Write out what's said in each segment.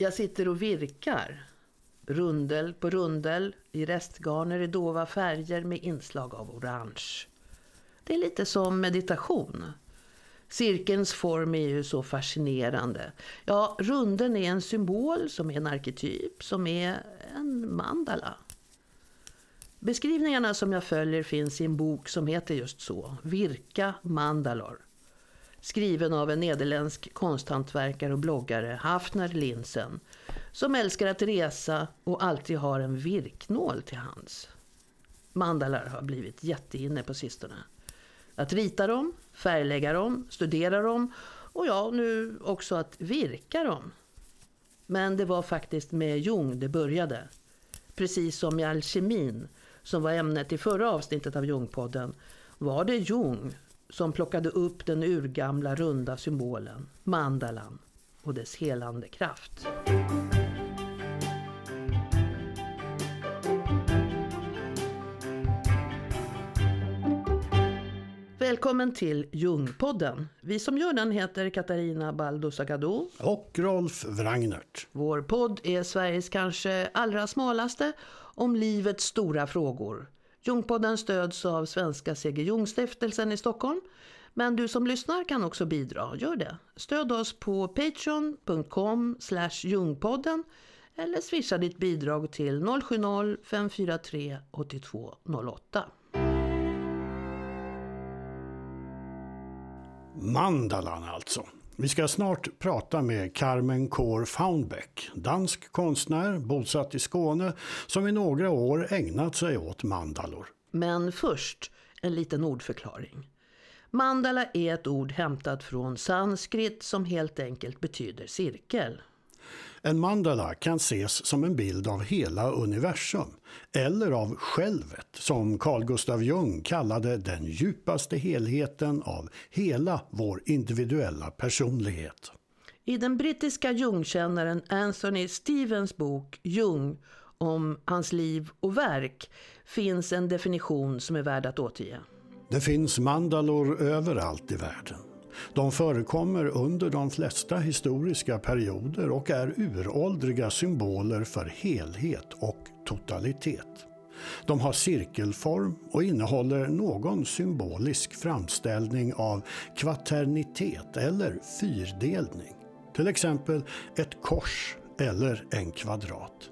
Jag sitter och virkar. Rundel på rundel i restgarner i dova färger med inslag av orange. Det är lite som meditation. Cirkelns form är ju så fascinerande. Ja, runden är en symbol som är en arketyp, som är en mandala. Beskrivningarna som jag följer finns i en bok som heter just så, Virka mandalor. Skriven av en nederländsk konsthantverkare och bloggare, Hafner Linsen, som älskar att resa och alltid har en virknål till hands. Mandalar har blivit jätteinne på sistone. Att rita dem, färglägga dem, studera dem och ja, nu också att virka dem. Men det var faktiskt med Jung det började. Precis som i alkemin, som var ämnet i förra avsnittet av Jungpodden, var det Jung som plockade upp den urgamla runda symbolen, mandalan, och dess helande kraft. Välkommen till Jungpodden. Vi som gör den heter Katarina Baldo Sagado. Och Rolf Wrangnert. Vår podd är Sveriges kanske allra smalaste om livets stora frågor. Jungpodden stöds av Svenska C.G. Jungstiftelsen i Stockholm. Men du som lyssnar kan också bidra. Gör det. Stöd oss på patreon.com jungpodden eller swisha ditt bidrag till 070-543 8208. Mandalan alltså. Vi ska snart prata med Carmen Kår Faunbeck, dansk konstnär bosatt i Skåne som i några år ägnat sig åt mandalor. Men först en liten ordförklaring. Mandala är ett ord hämtat från sanskrit som helt enkelt betyder cirkel. En mandala kan ses som en bild av hela universum, eller av självet, som Carl Gustav Jung kallade den djupaste helheten av hela vår individuella personlighet. I den brittiska Jungkännaren Anthony Stevens bok Jung om hans liv och verk finns en definition som är värd att återge. Det finns mandalor överallt i världen. De förekommer under de flesta historiska perioder och är uråldriga symboler för helhet och totalitet. De har cirkelform och innehåller någon symbolisk framställning av kvaternitet eller fyrdelning. Till exempel ett kors eller en kvadrat.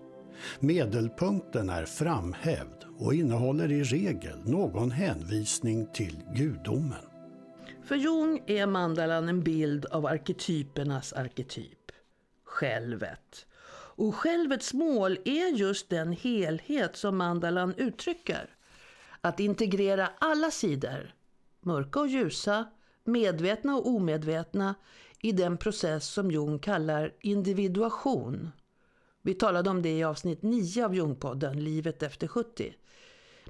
Medelpunkten är framhävd och innehåller i regel någon hänvisning till gudomen. För Jung är mandalan en bild av arketypernas arketyp, självet. Och självets mål är just den helhet som mandalan uttrycker. Att integrera alla sidor, mörka och ljusa, medvetna och omedvetna, i den process som Jung kallar individuation. Vi talade om det i avsnitt 9 av Jungpodden, Livet efter 70.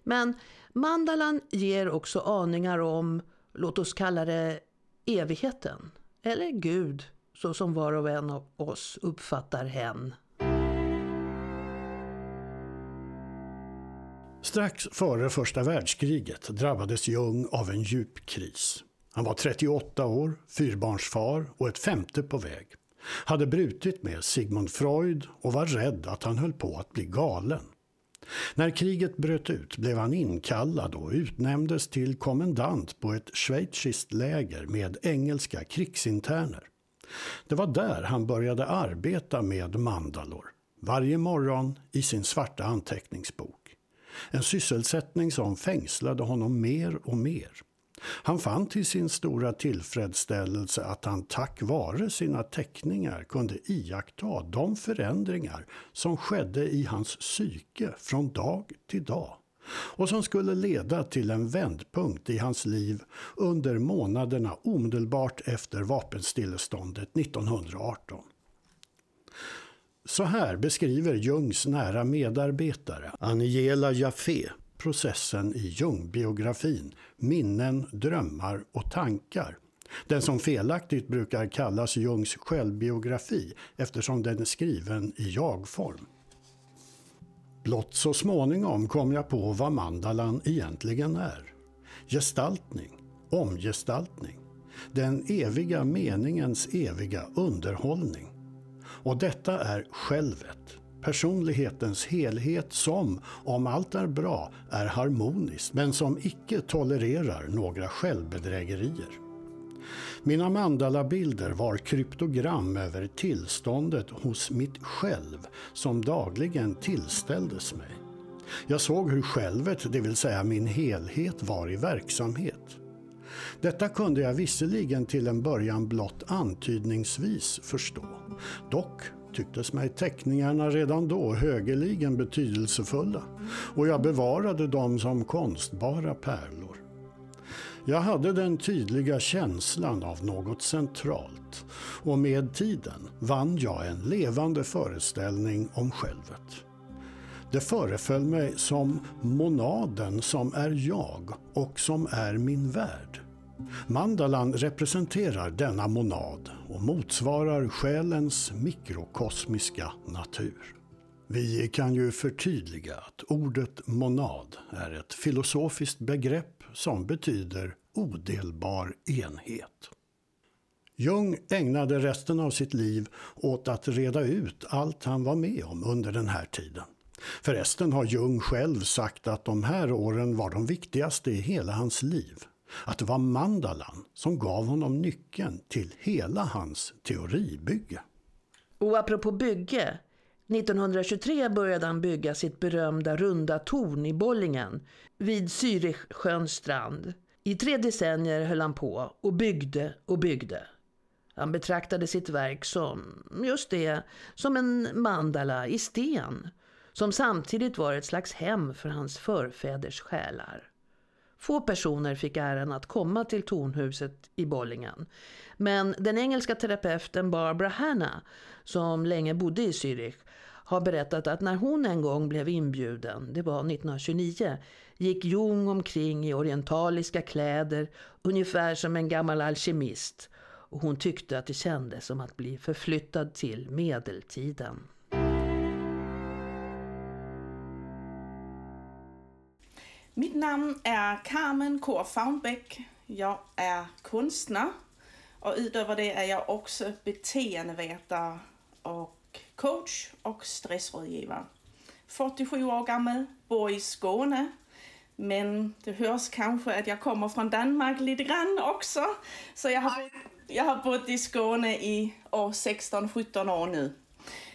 Men mandalan ger också aningar om låt oss kalla det evigheten. Eller Gud, så som var och en av oss uppfattar hen. Strax före första världskriget drabbades Jung av en djup kris. Han var 38 år, fyrbarnsfar och ett femte på väg. Hade brutit med Sigmund Freud och var rädd att han höll på att bli galen. När kriget bröt ut blev han inkallad och utnämndes till kommendant på ett schweiziskt läger med engelska krigsinterner. Det var där han började arbeta med mandalor, varje morgon i sin svarta anteckningsbok. En sysselsättning som fängslade honom mer och mer. Han fann till sin stora tillfredsställelse att han tack vare sina teckningar kunde iaktta de förändringar som skedde i hans psyke från dag till dag och som skulle leda till en vändpunkt i hans liv under månaderna omedelbart efter vapenstilleståndet 1918. Så här beskriver Jungs nära medarbetare Aniela Jaffe processen i Jung-biografin Minnen, drömmar och tankar. Den som felaktigt brukar kallas Jungs självbiografi eftersom den är skriven i jag-form. Blott så småningom kom jag på vad mandalan egentligen är. Gestaltning, omgestaltning, den eviga meningens eviga underhållning. Och detta är självet, personlighetens helhet som, om allt är bra, är harmoniskt men som icke tolererar några självbedrägerier. Mina mandalabilder var kryptogram över tillståndet hos mitt själv som dagligen tillställdes mig. Jag såg hur självet, det vill säga min helhet, var i verksamhet. Detta kunde jag visserligen till en början blott antydningsvis förstå. Dock tycktes mig teckningarna redan då högeligen betydelsefulla och jag bevarade dem som konstbara pärlor. Jag hade den tydliga känslan av något centralt och med tiden vann jag en levande föreställning om självet. Det föreföll mig som monaden som är jag och som är min värld. Mandalan representerar denna monad och motsvarar själens mikrokosmiska natur. Vi kan ju förtydliga att ordet monad är ett filosofiskt begrepp som betyder odelbar enhet. Jung ägnade resten av sitt liv åt att reda ut allt han var med om under den här tiden. Förresten har Jung själv sagt att de här åren var de viktigaste i hela hans liv. Att det var mandalan som gav honom nyckeln till hela hans teoribygge. Och apropå bygge. 1923 började han bygga sitt berömda runda torn i Bollingen vid Zürichsjöns strand. I tre decennier höll han på och byggde och byggde. Han betraktade sitt verk som, just det, som en mandala i sten. Som samtidigt var ett slags hem för hans förfäders själar. Få personer fick äran att komma till tornhuset i Bollingen. Men den engelska terapeuten Barbara Hanna, som länge bodde i Zürich, har berättat att när hon en gång blev inbjuden, det var 1929, gick Jung omkring i orientaliska kläder, ungefär som en gammal alkemist. Och hon tyckte att det kändes som att bli förflyttad till medeltiden. Mitt namn är Carmen K. Faunbäck. Jag är konstnär och utöver det är jag också beteendevetare och coach och stressrådgivare. 47 år gammal, bor i Skåne. Men det hörs kanske att jag kommer från Danmark lite grann också. Så jag har, jag har bott i Skåne i 16-17 år nu.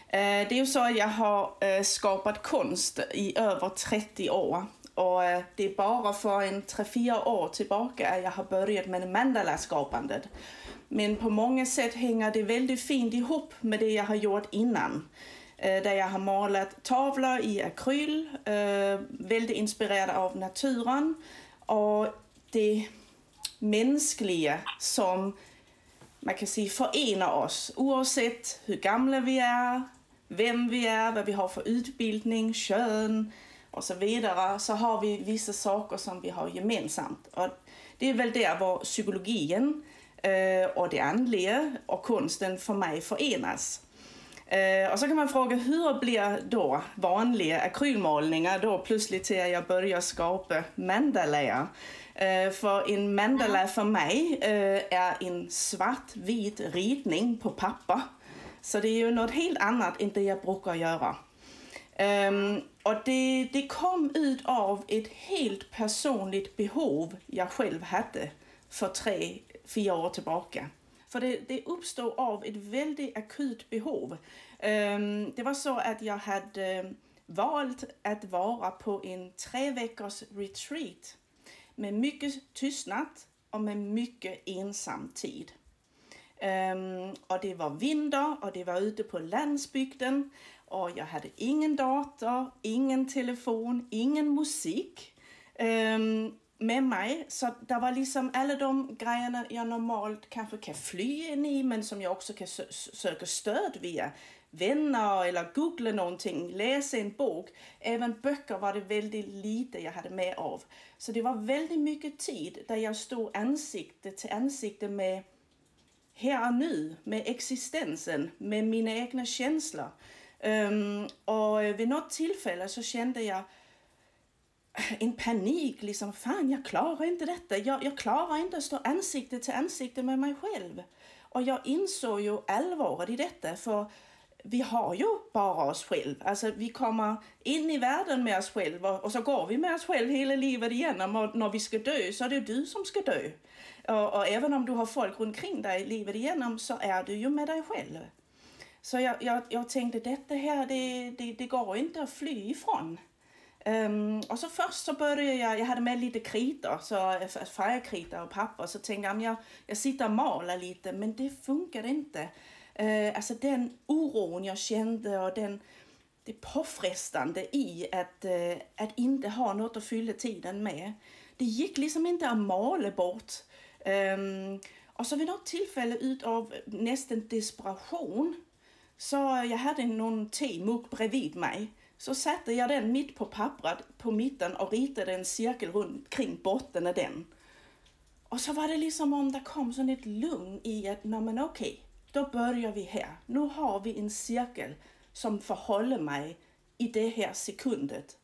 Eh, det är ju så att jag har eh, skapat konst i över 30 år. Och øh, det är bara för en 3-4 år tillbaka jag har börjat med mandala-skapandet. Men på många sätt hänger det väldigt fint ihop med det jag har gjort innan. Øh, Där jag har målat tavlor i akryl, øh, väldigt inspirerad av naturen. Och det mänskliga som man kan säga förenar oss oavsett hur gamla vi är, vem vi är, vad vi har för utbildning, kön och så vidare, så har vi vissa saker som vi har gemensamt. Och det är väl där var psykologin eh, och det andliga och konsten för mig förenas. Eh, och så kan man fråga hur blir då vanliga akrylmålningar då plötsligt till jag börjar skapa mandalaer? Eh, för en mandala för mig är en svart-vit ritning på papper. Så det är ju något helt annat än det jag brukar göra. Um, och det, det kom ut av ett helt personligt behov jag själv hade för tre, fyra år tillbaka. För det, det uppstod av ett väldigt akut behov. Um, det var så att jag hade valt att vara på en tre veckors retreat med mycket tystnad och med mycket ensam tid. Um, och det var vinter och det var ute på landsbygden och jag hade ingen dator, ingen telefon, ingen musik um, med mig. Så det var liksom alla de grejerna jag normalt kanske kan fly in i men som jag också kan sö söka stöd via vänner eller googla någonting, läsa en bok. Även böcker var det väldigt lite jag hade med av. Så det var väldigt mycket tid där jag stod ansikte till ansikte med här och nu, med existensen, med mina egna känslor. Um, och øh, vid något tillfälle så kände jag øh, en panik, liksom fan jag klarar inte detta. Jag, jag klarar inte att stå ansikte till ansikte med mig själv. Och jag insåg ju allvaret i detta för vi har ju bara oss själva. Alltså vi kommer in i världen med oss själva och så går vi med oss själva hela livet igenom och när vi ska dö så är det du som ska dö. Och, och även om du har folk runt omkring dig livet igenom så är du ju med dig själv. Så jag, jag, jag tänkte detta här, det, det, det går inte att fly ifrån. Um, och så först så började jag, jag hade med lite kritor, så färgkritor och papper, så tänkte jag, jag, jag sitter och maler lite, men det funkar inte. Uh, alltså den oron jag kände och den, det påfrestande i att, uh, att inte ha något att fylla tiden med. Det gick liksom inte att mala bort. Um, och så vid något tillfälle utav nästan desperation så jag hade någon temugg bredvid mig. Så satte jag den mitt på pappret på mitten och ritade en cirkel runt kring botten av den. Och så var det liksom om det kom sån ett lugn i att, nej men okej, då börjar vi här. Nu har vi en cirkel som förhåller mig i det här sekundet.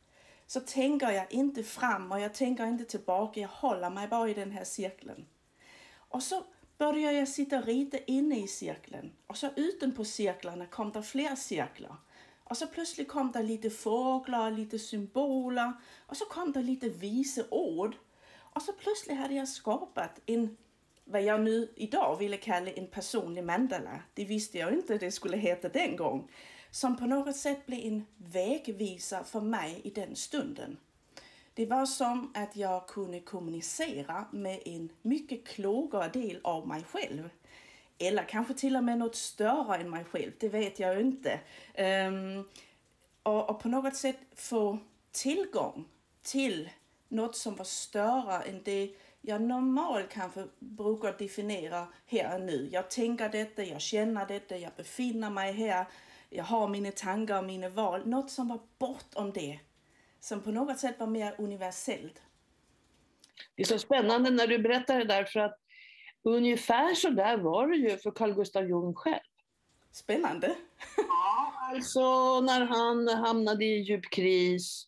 Så tänker jag inte fram och jag tänker inte tillbaka, jag håller mig bara i den här cirkeln. Och så började jag sitta och rita inne i cirkeln. Och så utanpå cirklarna kom det fler cirklar. Och så plötsligt kom det lite fåglar, lite symboler och så kom det lite visa ord. Och så plötsligt hade jag skapat en, vad jag nu idag ville kalla en personlig mandala. Det visste jag inte det skulle heta den gången. Som på något sätt blev en vägvisare för mig i den stunden. Det var som att jag kunde kommunicera med en mycket klokare del av mig själv. Eller kanske till och med något större än mig själv, det vet jag inte. Um, och, och, på något sätt få tillgång till något som var större än det jag normalt kanske brukar definiera här och nu. Jag tänker detta, jag känner detta, jag befinner mig här, jag har mina tankar och mina val. Något som var bortom det som på något sätt var mer universellt. Det är så spännande när du berättar det där för att ungefär så där var det ju för Carl Gustav Jung själv. Spännande. ja, alltså när han hamnade i djup kris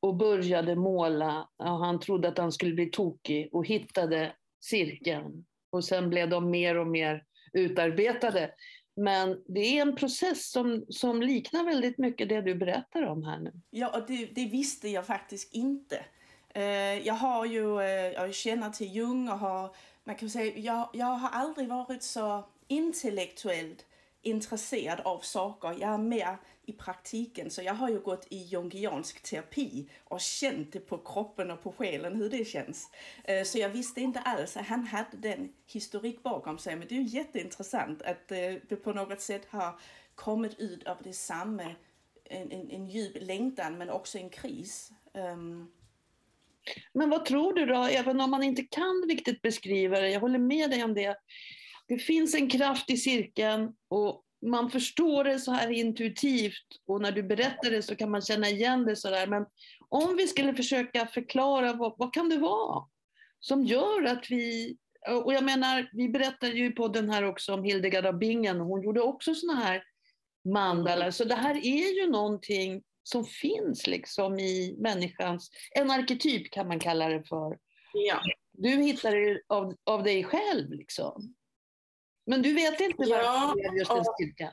och började måla. och Han trodde att han skulle bli tokig och hittade cirkeln. Och sen blev de mer och mer utarbetade. Men det är en process som, som liknar väldigt mycket det du berättar om här nu. Ja, och det, det visste jag faktiskt inte. Uh, jag har ju, uh, jag känner till Jung och har, man kan säga, jag, jag har aldrig varit så intellektuellt intresserad av saker. Jag är mer i praktiken. Så jag har ju gått i jungiansk terapi och känt det på kroppen och på själen hur det känns. Eh, så jag visste inte alls att han hade den historik bakom sig. Men det är ju jätteintressant att eh, det på något sätt har kommit ut av detsamma. En, en, en djup längtan men också en kris. Um... Men vad tror du då, även om man inte kan riktigt beskriva det, jag håller med dig om det. Det finns en kraft i cirkeln och man förstår det så här intuitivt och när du berättar det så kan man känna igen det så där. Men om vi skulle försöka förklara vad, vad kan det vara som gör att vi och jag menar, vi berättade ju på den här också om Hildegard av Bingen, hon gjorde också såna här mandala. Så det här är ju någonting som finns liksom i människans, en arketyp kan man kalla det för. Ja. Du hittar det av, av dig själv liksom. Men du vet inte varför ja, just en styrka?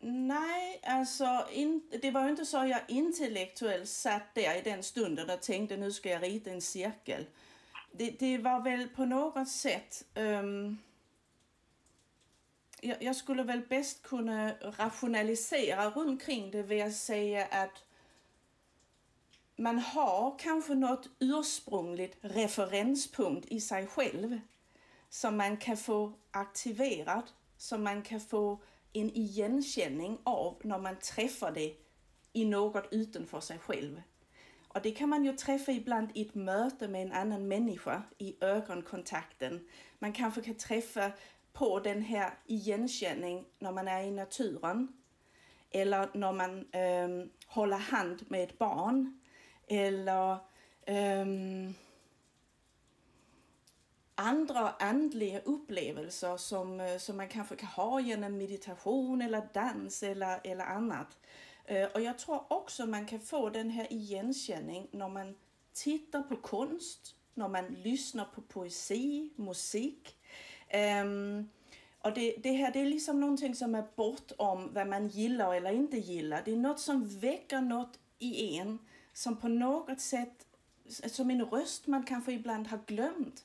Nej, alltså in, det var ju inte så jag intellektuellt satt där i den stunden och tänkte nu ska jag rita en cirkel. Det, det var väl på något sätt um, jag, jag, skulle väl bäst kunna rationalisera runt kring det att säga att man har kanske något ursprungligt referenspunkt i sig själv som man kan få aktiverad, som man kan få en igenkänning av när man träffar det i något utanför sig själv. Och det kan man ju träffa ibland i ett möte med en annan människa, i ögonkontakten. Man kanske kan träffa på den här igenkänning när man är i naturen. Eller när man um, håller hand med ett barn. Eller um, andra andliga upplevelser som, eh, som man kanske kan ha genom meditation eller dans eller, eller annat. Eh, och jag tror också man kan få den här igenkänning när man tittar på konst, när man lyssnar på poesi, musik. Um, Och det, det här det är liksom någonting som är bortom vad man gillar eller inte gillar. Det är något som väcker något i en som på något sätt, som en röst man kanske ibland har glömt.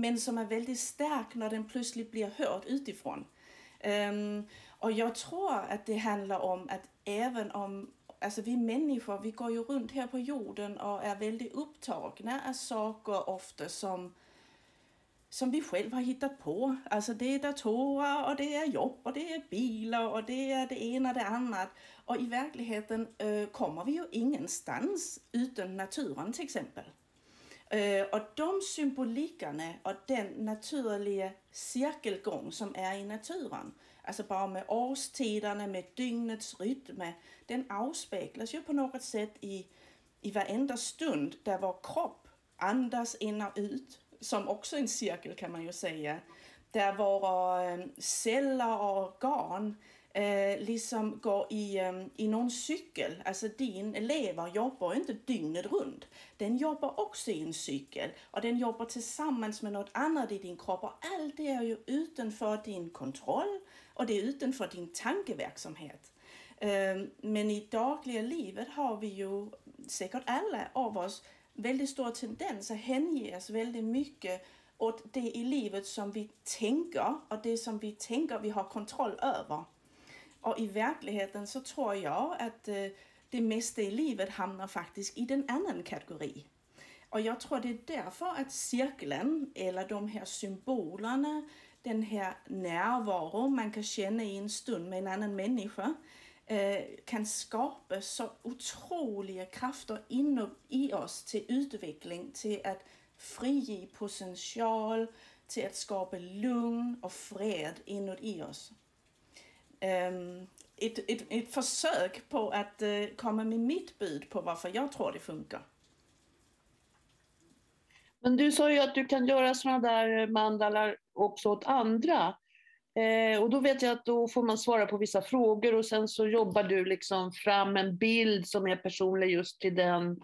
Men som är väldigt stark när den plötsligt blir hörd utifrån. Um, och jag tror att det handlar om att även om alltså vi människor, vi går ju runt här på jorden och är väldigt upptagna av saker ofta som som vi själva har hittat på. Alltså det är datorer och det är jobb och det är bilar och det är det ena och det andra. Och i verkligheten äh, kommer vi ju ingenstans utan naturen till exempel. Øh, och de symbolikerna och den naturliga cirkelgång som är i naturen, alltså bara med årstiderna, med dygnets rytm, den avspeglas ju på något sätt i, i varenda stund där vår kropp andas in och ut som också en cirkel kan man ju säga, där våra øh, celler och organ eh, liksom går i, eh, i någon cykel. Alltså din lever jobbar inte dygnet runt. Den jobbar också i en cykel och den jobbar tillsammans med något annat i din kropp och allt det är ju utanför din kontroll och det är utanför din tankeverksamhet. Eh, men i dagliga livet har vi ju säkert alla av oss väldigt stor tendens att hänge oss väldigt mycket åt det i livet som vi tänker och det som vi tänker vi har kontroll över. Och i verkligheten så tror jag att eh, det mesta i livet hamnar faktiskt i den annan kategori. Och jag tror det är därför att cirkeln, eller de här symbolerna, den här närvaron man kan känna i en stund med en annan människa, eh, kan skapa så otroliga krafter i oss till utveckling, till att frige potential, till att skapa lugn och fred inuti oss. Um, ett, ett, ett försök på att uh, komma med mitt bud på varför jag tror det funkar. Men du sa ju att du kan göra sådana där mandalar också åt andra. Eh, och då vet jag att då får man svara på vissa frågor och sen så jobbar du liksom fram en bild som är personlig just till den,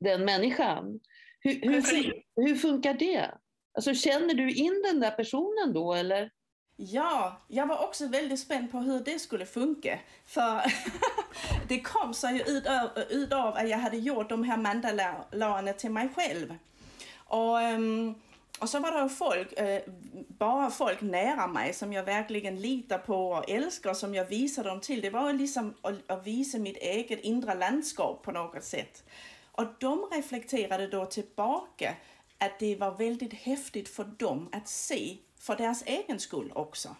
den människan. Hur, hur, hur funkar det? Alltså, känner du in den där personen då eller? Ja, jag var också väldigt spänd på hur det skulle funka. För det kom sig ju av, att jag hade gjort de här mandalanerna till mig själv. Och ehm, och så var det folk, eh, bara folk nära mig som jag verkligen litar på och älskar som jag visar dem till. Det var liksom att visa mitt eget inre landskap på något sätt. Och de reflekterade då tillbaka att det var väldigt häftigt för dem att se för deras egen skull också.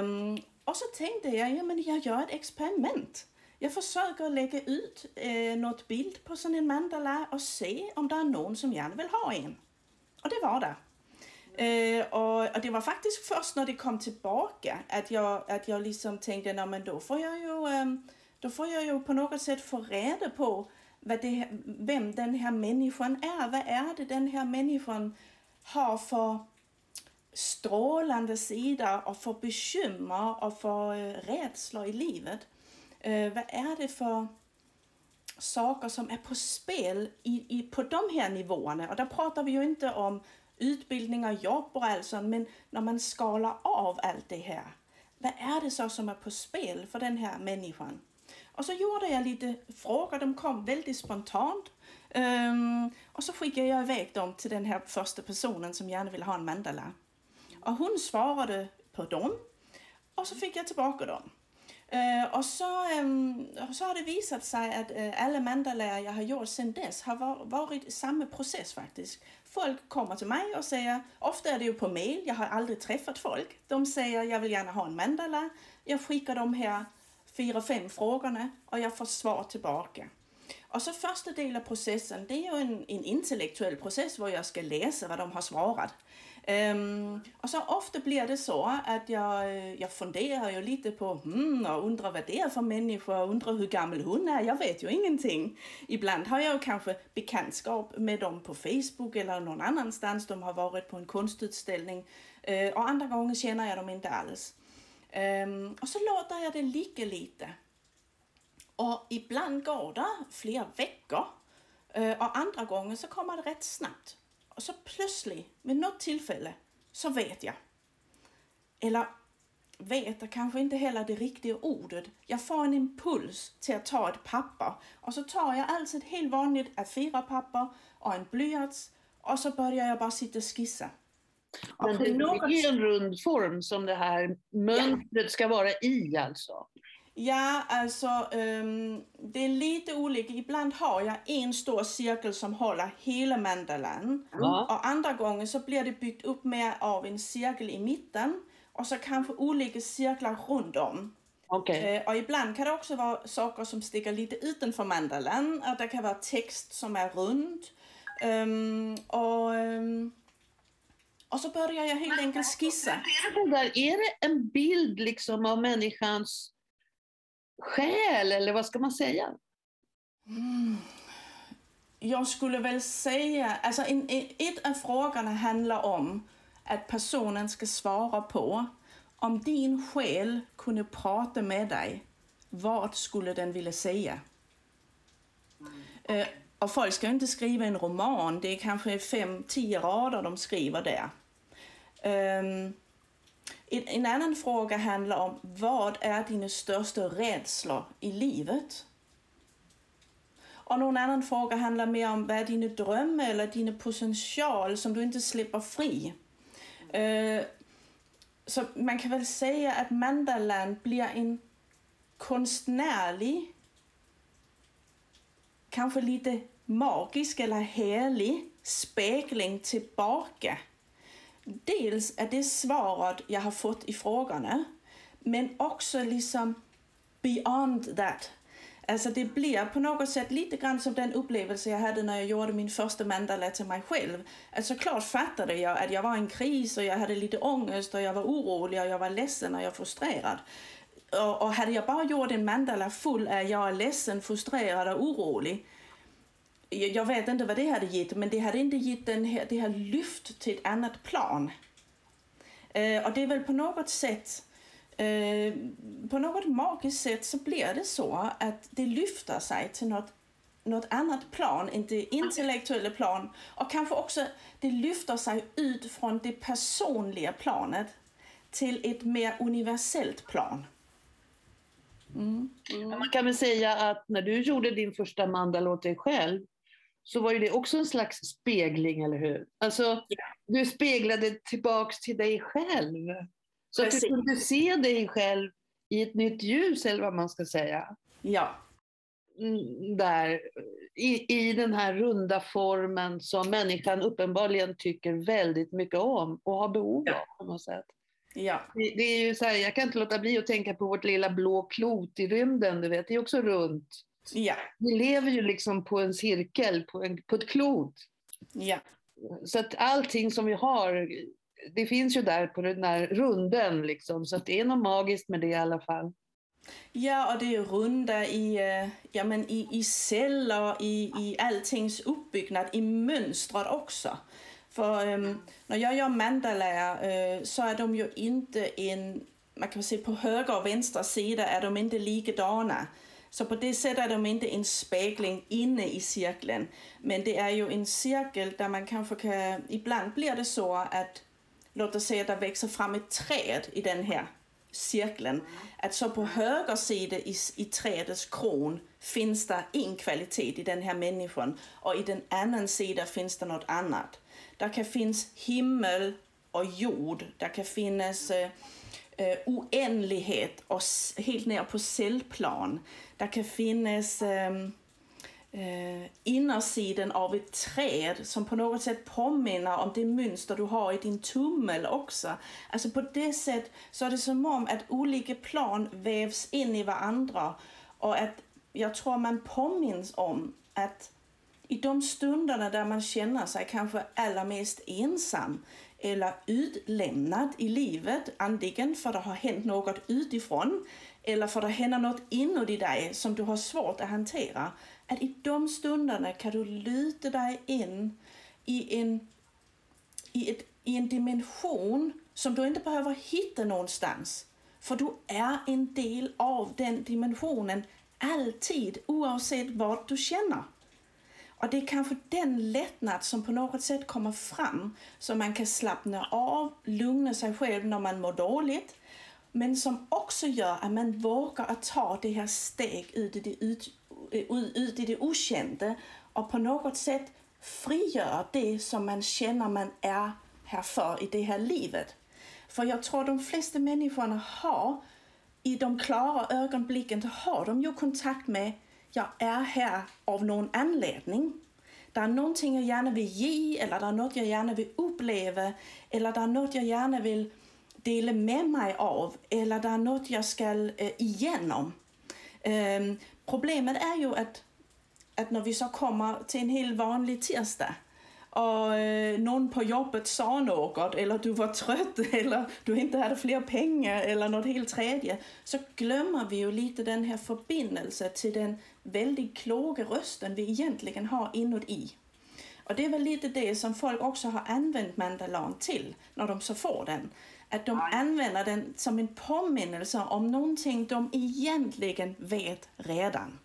Um, och så tänkte jag, ja men jag gör ett experiment. Jag försöker lägga ut eh, något bild på sån en mandala och se om det är någon som gärna vill ha en. Och det var det. Eh, och, och, det var faktiskt först när det kom tillbaka att jag, att jag liksom tänkte, nej men då får jag ju, eh, då får jag ju på något sätt få reda på vad det, vem den här människan är. Vad är det den här människan har för strålande sida och för bekymmer och för eh, rädslor i livet. Eh, vad är det för saker som är på spel i, i, på de här nivåerna. Och där pratar vi ju inte om utbildning och jobb och allt sånt, men när man skalar av allt det här. Vad är det så som är på spel för den här människan? Och så gjorde jag lite frågor, de kom väldigt spontant. Um, och så skickade jag iväg dem till den här första personen som gärna vill ha en mandala. Och hon svarade på dem och så fick jag tillbaka dem. Uh, och så, um, så har det visat sig att uh, alla mandalärare jag har gjort sedan dess har var, varit samma process faktiskt. Folk kommer till mig och säger, ofta är det ju på mail, jag har aldrig träffat folk. De säger jag vill gärna ha en mandala. Jag skickar de här fyra, fem frågorna och jag får svar tillbaka. Och så första delen av processen, det är ju en, en intellektuell process där jag ska läsa vad de har svarat. Um, och så ofta blir det så att jag, eh, jag funderar ju lite på hmm, och undrar vad det är för människa, undrar hur gammal hon är, jag vet ju ingenting. Ibland har jag kanske bekantskap med dem på Facebook eller någon annanstans, de har varit på en konstutställning uh, och andra gånger känner jag dem inte alls. Um, och så låter jag det ligga lite. Och ibland går det flera veckor eh, och andra gånger så kommer det rätt snabbt. Och så plötsligt, vid något tillfälle, så vet jag. eller vet jag kanske inte heller det riktiga ordet. Jag får en impuls till att ta ett papper och så tar jag alltså ett helt vanligt A4-papper och en blyerts och så börjar jag bara sitta och skissa. Men det något är ju en rund form som det här mönstret ska vara i alltså. Ja, alltså ehm, det är lite olika. Ibland har jag en stor cirkel som håller hela mandalan. Ja. Och andra gånger så blir det byggt upp mer av en cirkel i mitten och så kanske olika cirklar runt om. Okej. Eh, och ibland kan det också vara saker som sticker lite utanför mandalan. Att det kan vara text som är rund. Ehm, och, ehm, och så börjar jag helt enkelt skissa. Är det, där, är det en bild liksom av människans själ eller vad ska man säga? Jag skulle väl säga, alltså en, en, ett av frågorna handlar om att personen ska svara på om din själ kunde prata med dig, vad skulle den vilja säga? Eh, och folk ska inte skriva en roman, det är kanske fem, tio rader de skriver där. Ehm, en, en annan fråga handlar om vad är dina största rädslor i livet? Och någon annan fråga handlar mer om vad är dina drömmar eller dina potential som du inte släpper fri. Uh, så man kan väl säga att Mandaland blir en konstnärlig, kanske lite magisk eller härlig spegling tillbaka. Dels är det svaret jag har fått i frågorna, men också liksom beyond that. Alltså det blir på något sätt lite grann som den upplevelse jag hade när jag gjorde min första mandala till mig själv. Alltså såklart fattade jag att jag var i en kris och jag hade lite ångest och jag var orolig och jag var ledsen och jag var frustrerad. Och, och hade jag bara gjort en mandala full av jag är ledsen, frustrerad och orolig. Jag, vet inte vad det hade gett, men det hade inte gett den här, det här lyft till ett annat plan. Eh, och det är väl på något sätt Eh, på något magiskt sätt så blir det så att det lyfter sig till något, något annat plan, inte intellektuella plan. Och kanske också det lyfter sig ut från det personliga planet till ett mer universellt plan. Mm. Man kan väl säga att när du gjorde din första mandala åt dig själv så var ju det också en slags spegling, eller hur? Alltså, du speglade tillbaks till dig själv. Så att du Precis. kunde se dig själv i ett nytt ljus, eller vad man ska säga. Ja, Mm, Där, i, I den här runda formen som människan uppenbarligen tycker väldigt mycket om och har behov av på något sätt. ja, Det, det är ju så här, jag kan inte låta bli att tänka på vårt lilla blå klot i rymden, du vet, det är också runt. Ja, Vi lever ju liksom på en cirkel, på, en, på ett klot. ja. Så att allting som vi har, det finns ju där på den där runden liksom. Så att det är något magiskt med det i alla fall. Ja, och det är runda i, eh, ja, men i, i celler, i, i alltings uppbyggnad, i mönstret också. För ehm, när jag gör mandala eh, så är de ju inte en, man kan säga på höger och vänstra sida är de inte likadana. Så på det sättet är de inte en spegling inne i cirkeln. Men det är ju en cirkel där man kanske kan, ibland blir det så att, låt oss säga att det växer fram ett träd i den här cirkeln. Att så på höger sida i, i trädets kron finns det en kvalitet i den här människan och i den andra sidan finns det något annat. Där kan finnas himmel och jord, där kan finnas øh, eh, oändlighet och helt ner på cellplan. Det kan finnas eh, eh, innersidan av ett träd som på något sätt påminner om det mönster du har i din tummel också. Alltså på det sättet så är det som om att olika plan vävs in i varandra och att jag tror man påminns om att i de stunderna där man känner sig kanske allra mest ensam eller utlämnad i livet, antingen för att det har hänt något utifrån eller för att det händer något inuti dig som du har svårt att hantera. Att i de stunderna kan du luta dig in i en, i, ett, i en dimension som du inte behöver hitta någonstans. För du är en del av den dimensionen alltid, oavsett vad du känner. Och det är kanske den lättnad som på något sätt kommer fram så man kan slappna av, lugna sig själv när man mår dåligt. Men som också gör att man vågar att ta det här steg ut i det, ut, ut i det okända och på något sätt frigöra det som man känner man är här för i det här livet. För jag tror de flesta människorna har i de klara ögonblicken har de ju kontakt med jag är här av någon anledning. Det är någonting jag gärna vill ge eller det är något jag gärna vill uppleva eller det är något jag gärna vill dela med mig av eller det är något jag ska eh, igenom. Ehm, problemet är ju att, att när vi så kommer till en helt vanlig tisdag och eh, någon på jobbet sa något eller du var trött eller du inte hade fler pengar eller något helt tredje så glömmer vi ju lite den här förbindelsen till den väldigt kloka rösten vi egentligen har inuti. Och det är väl lite det som folk också har använt Mandalan till när de så får den. Att de använder den som en påminnelse om någonting de egentligen vet redan.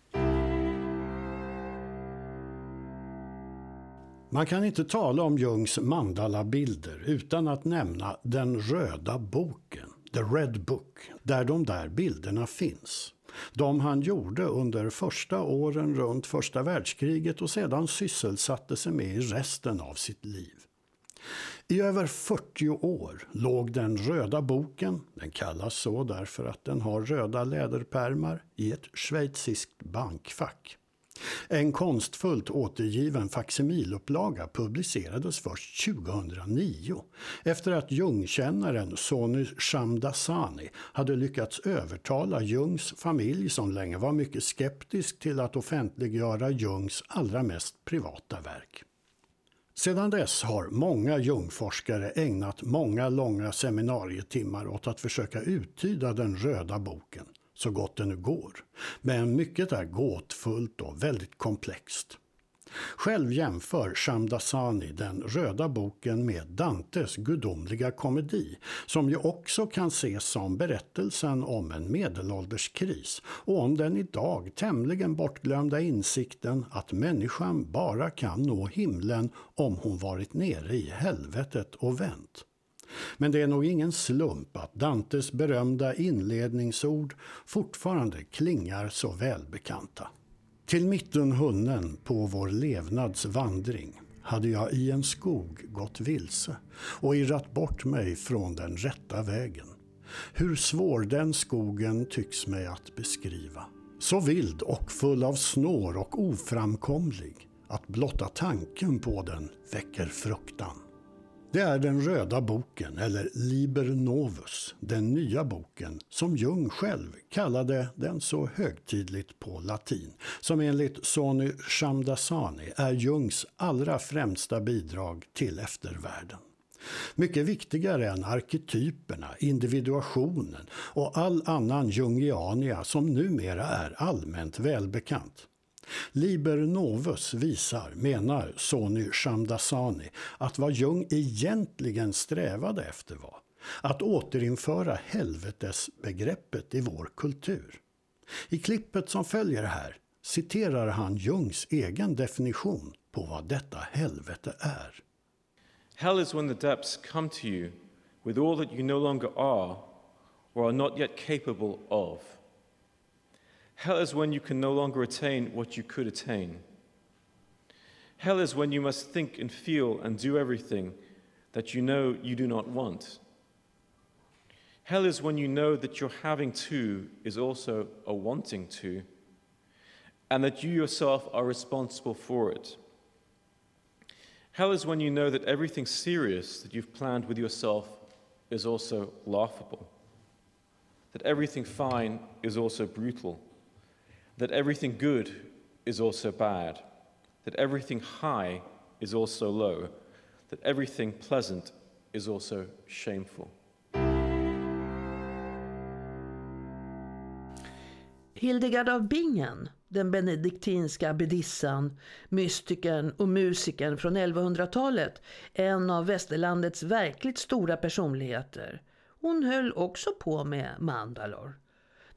Man kan inte tala om Jungs mandalabilder utan att nämna den röda boken, The Red Book, där de där bilderna finns. De han gjorde under första åren runt första världskriget och sedan sysselsatte sig med i resten av sitt liv. I över 40 år låg den röda boken, den kallas så därför att den har röda läderpärmar, i ett schweiziskt bankfack. En konstfullt återgiven faksimilupplaga publicerades först 2009 efter att Jungkännaren Sony Shamdasani hade lyckats övertala Jungs familj som länge var mycket skeptisk till att offentliggöra Jungs allra mest privata verk. Sedan dess har många Jungforskare ägnat många långa seminarietimmar åt att försöka uttyda den röda boken så gott det nu går. Men mycket är gåtfullt och väldigt komplext. Själv jämför Shamdasani den röda boken med Dantes gudomliga komedi, som ju också kan ses som berättelsen om en medelålderskris och om den idag tämligen bortglömda insikten att människan bara kan nå himlen om hon varit nere i helvetet och vänt. Men det är nog ingen slump att Dantes berömda inledningsord fortfarande klingar så välbekanta. Till mitten hunnen på vår levnadsvandring hade jag i en skog gått vilse och irrat bort mig från den rätta vägen. Hur svår den skogen tycks mig att beskriva. Så vild och full av snår och oframkomlig att blotta tanken på den väcker fruktan. Det är den röda boken, eller Liber Novus, den nya boken, som Jung själv kallade den så högtidligt på latin, som enligt Sonny Shamdasani är Jungs allra främsta bidrag till eftervärlden. Mycket viktigare än arketyperna, individuationen och all annan jungiania som numera är allmänt välbekant. Liber Novus visar, menar Sony Shamdasani, att vad Jung egentligen strävade efter var att återinföra helvetesbegreppet i vår kultur. I klippet som följer här citerar han Jungs egen definition på vad detta helvete är. Hell is when the depths come to you with all that you no longer are or are not yet capable of. Hell is when you can no longer attain what you could attain. Hell is when you must think and feel and do everything that you know you do not want. Hell is when you know that your having to is also a wanting to, and that you yourself are responsible for it. Hell is when you know that everything serious that you've planned with yourself is also laughable, that everything fine is also brutal that everything good is also bad, that everything high is also low, that everything pleasant is also shameful. Hildegard av Bingen, den benediktinska abbedissan, mystikern och musikern från 1100-talet, en av västerlandets verkligt stora personligheter. Hon höll också på med mandalor.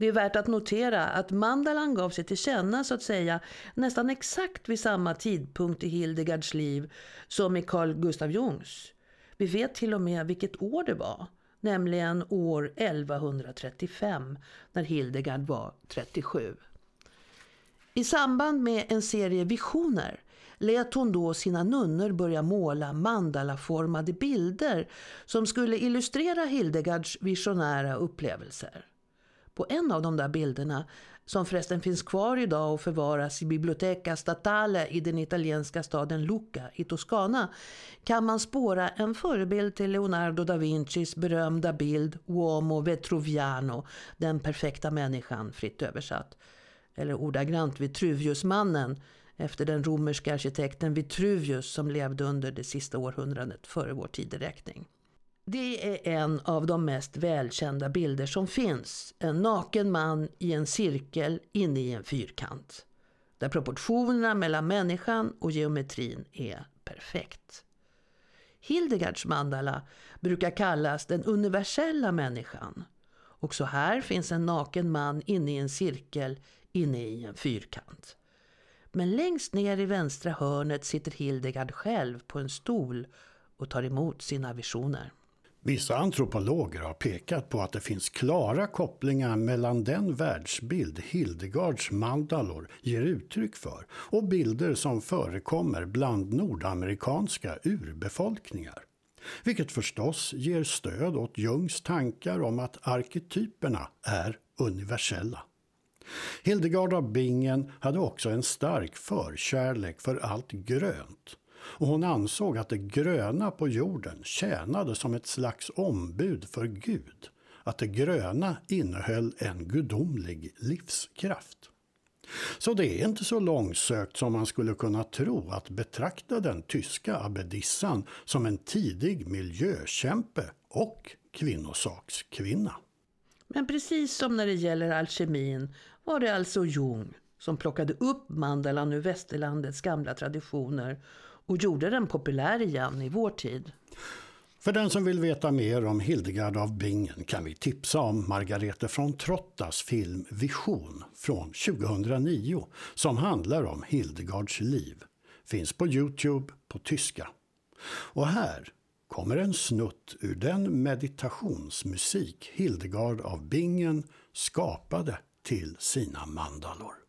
Det är värt att notera att mandalan gav sig till känna så att säga nästan exakt vid samma tidpunkt i Hildegards liv som i Carl Gustav Jungs. Vi vet till och med vilket år det var, nämligen år 1135 när Hildegard var 37. I samband med en serie visioner lät hon då sina nunnor börja måla mandalaformade bilder som skulle illustrera Hildegards visionära upplevelser. På en av de där bilderna, som förresten finns kvar idag och förvaras i Biblioteca Statale i den italienska staden Lucca i Toscana, kan man spåra en förebild till Leonardo da Vincis berömda bild Uomo Vetruviano, den perfekta människan fritt översatt. Eller ordagrant Vitruviusmannen, efter den romerska arkitekten Vitruvius som levde under det sista århundradet före vår tideräkning. Det är en av de mest välkända bilder som finns. En naken man i en cirkel inne i en fyrkant. Där proportionerna mellan människan och geometrin är perfekt. Hildegards mandala brukar kallas den universella människan. Också här finns en naken man inne i en cirkel inne i en fyrkant. Men längst ner i vänstra hörnet sitter Hildegard själv på en stol och tar emot sina visioner. Vissa antropologer har pekat på att det finns klara kopplingar mellan den världsbild Hildegards mandalor ger uttryck för och bilder som förekommer bland nordamerikanska urbefolkningar. Vilket förstås ger stöd åt Jungs tankar om att arketyperna är universella. Hildegard av Bingen hade också en stark förkärlek för allt grönt och hon ansåg att det gröna på jorden tjänade som ett slags ombud för Gud, att det gröna innehöll en gudomlig livskraft. Så det är inte så långsökt som man skulle kunna tro att betrakta den tyska abbedissan som en tidig miljökämpe och kvinnosakskvinna. Men precis som när det gäller alkemin var det alltså Jung som plockade upp mandalan ur västerlandets gamla traditioner och gjorde den populär igen i vår tid. För den som vill veta mer om Hildegard av Bingen kan vi tipsa om Margarete von Trottas film Vision från 2009 som handlar om Hildegards liv. Finns på Youtube på tyska. Och här kommer en snutt ur den meditationsmusik Hildegard av Bingen skapade till sina mandalor.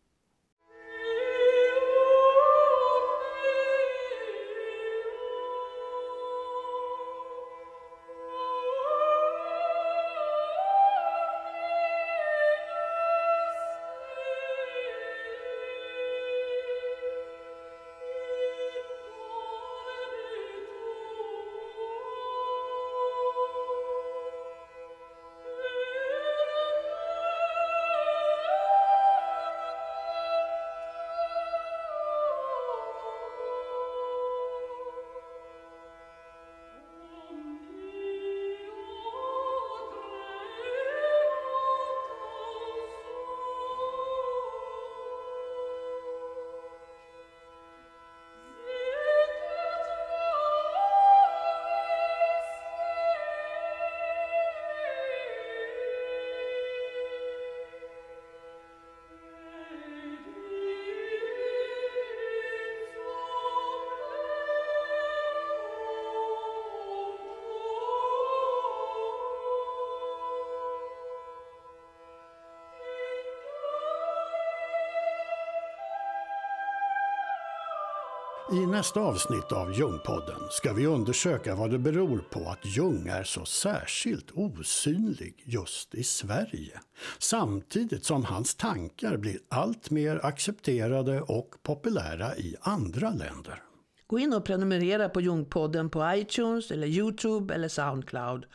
I nästa avsnitt av Ljungpodden ska vi undersöka vad det beror på att Ljung är så särskilt osynlig just i Sverige. Samtidigt som hans tankar blir allt mer accepterade och populära i andra länder. Gå in och prenumerera på Ljungpodden på iTunes, eller Youtube eller Soundcloud.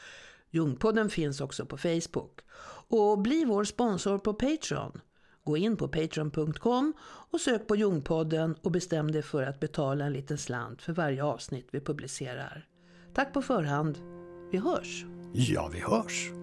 Ljungpodden finns också på Facebook. Och bli vår sponsor på Patreon. Gå in på patreon.com och sök på Jungpodden och bestäm dig för att betala en liten slant för varje avsnitt vi publicerar. Tack på förhand. Vi hörs! Ja, vi hörs!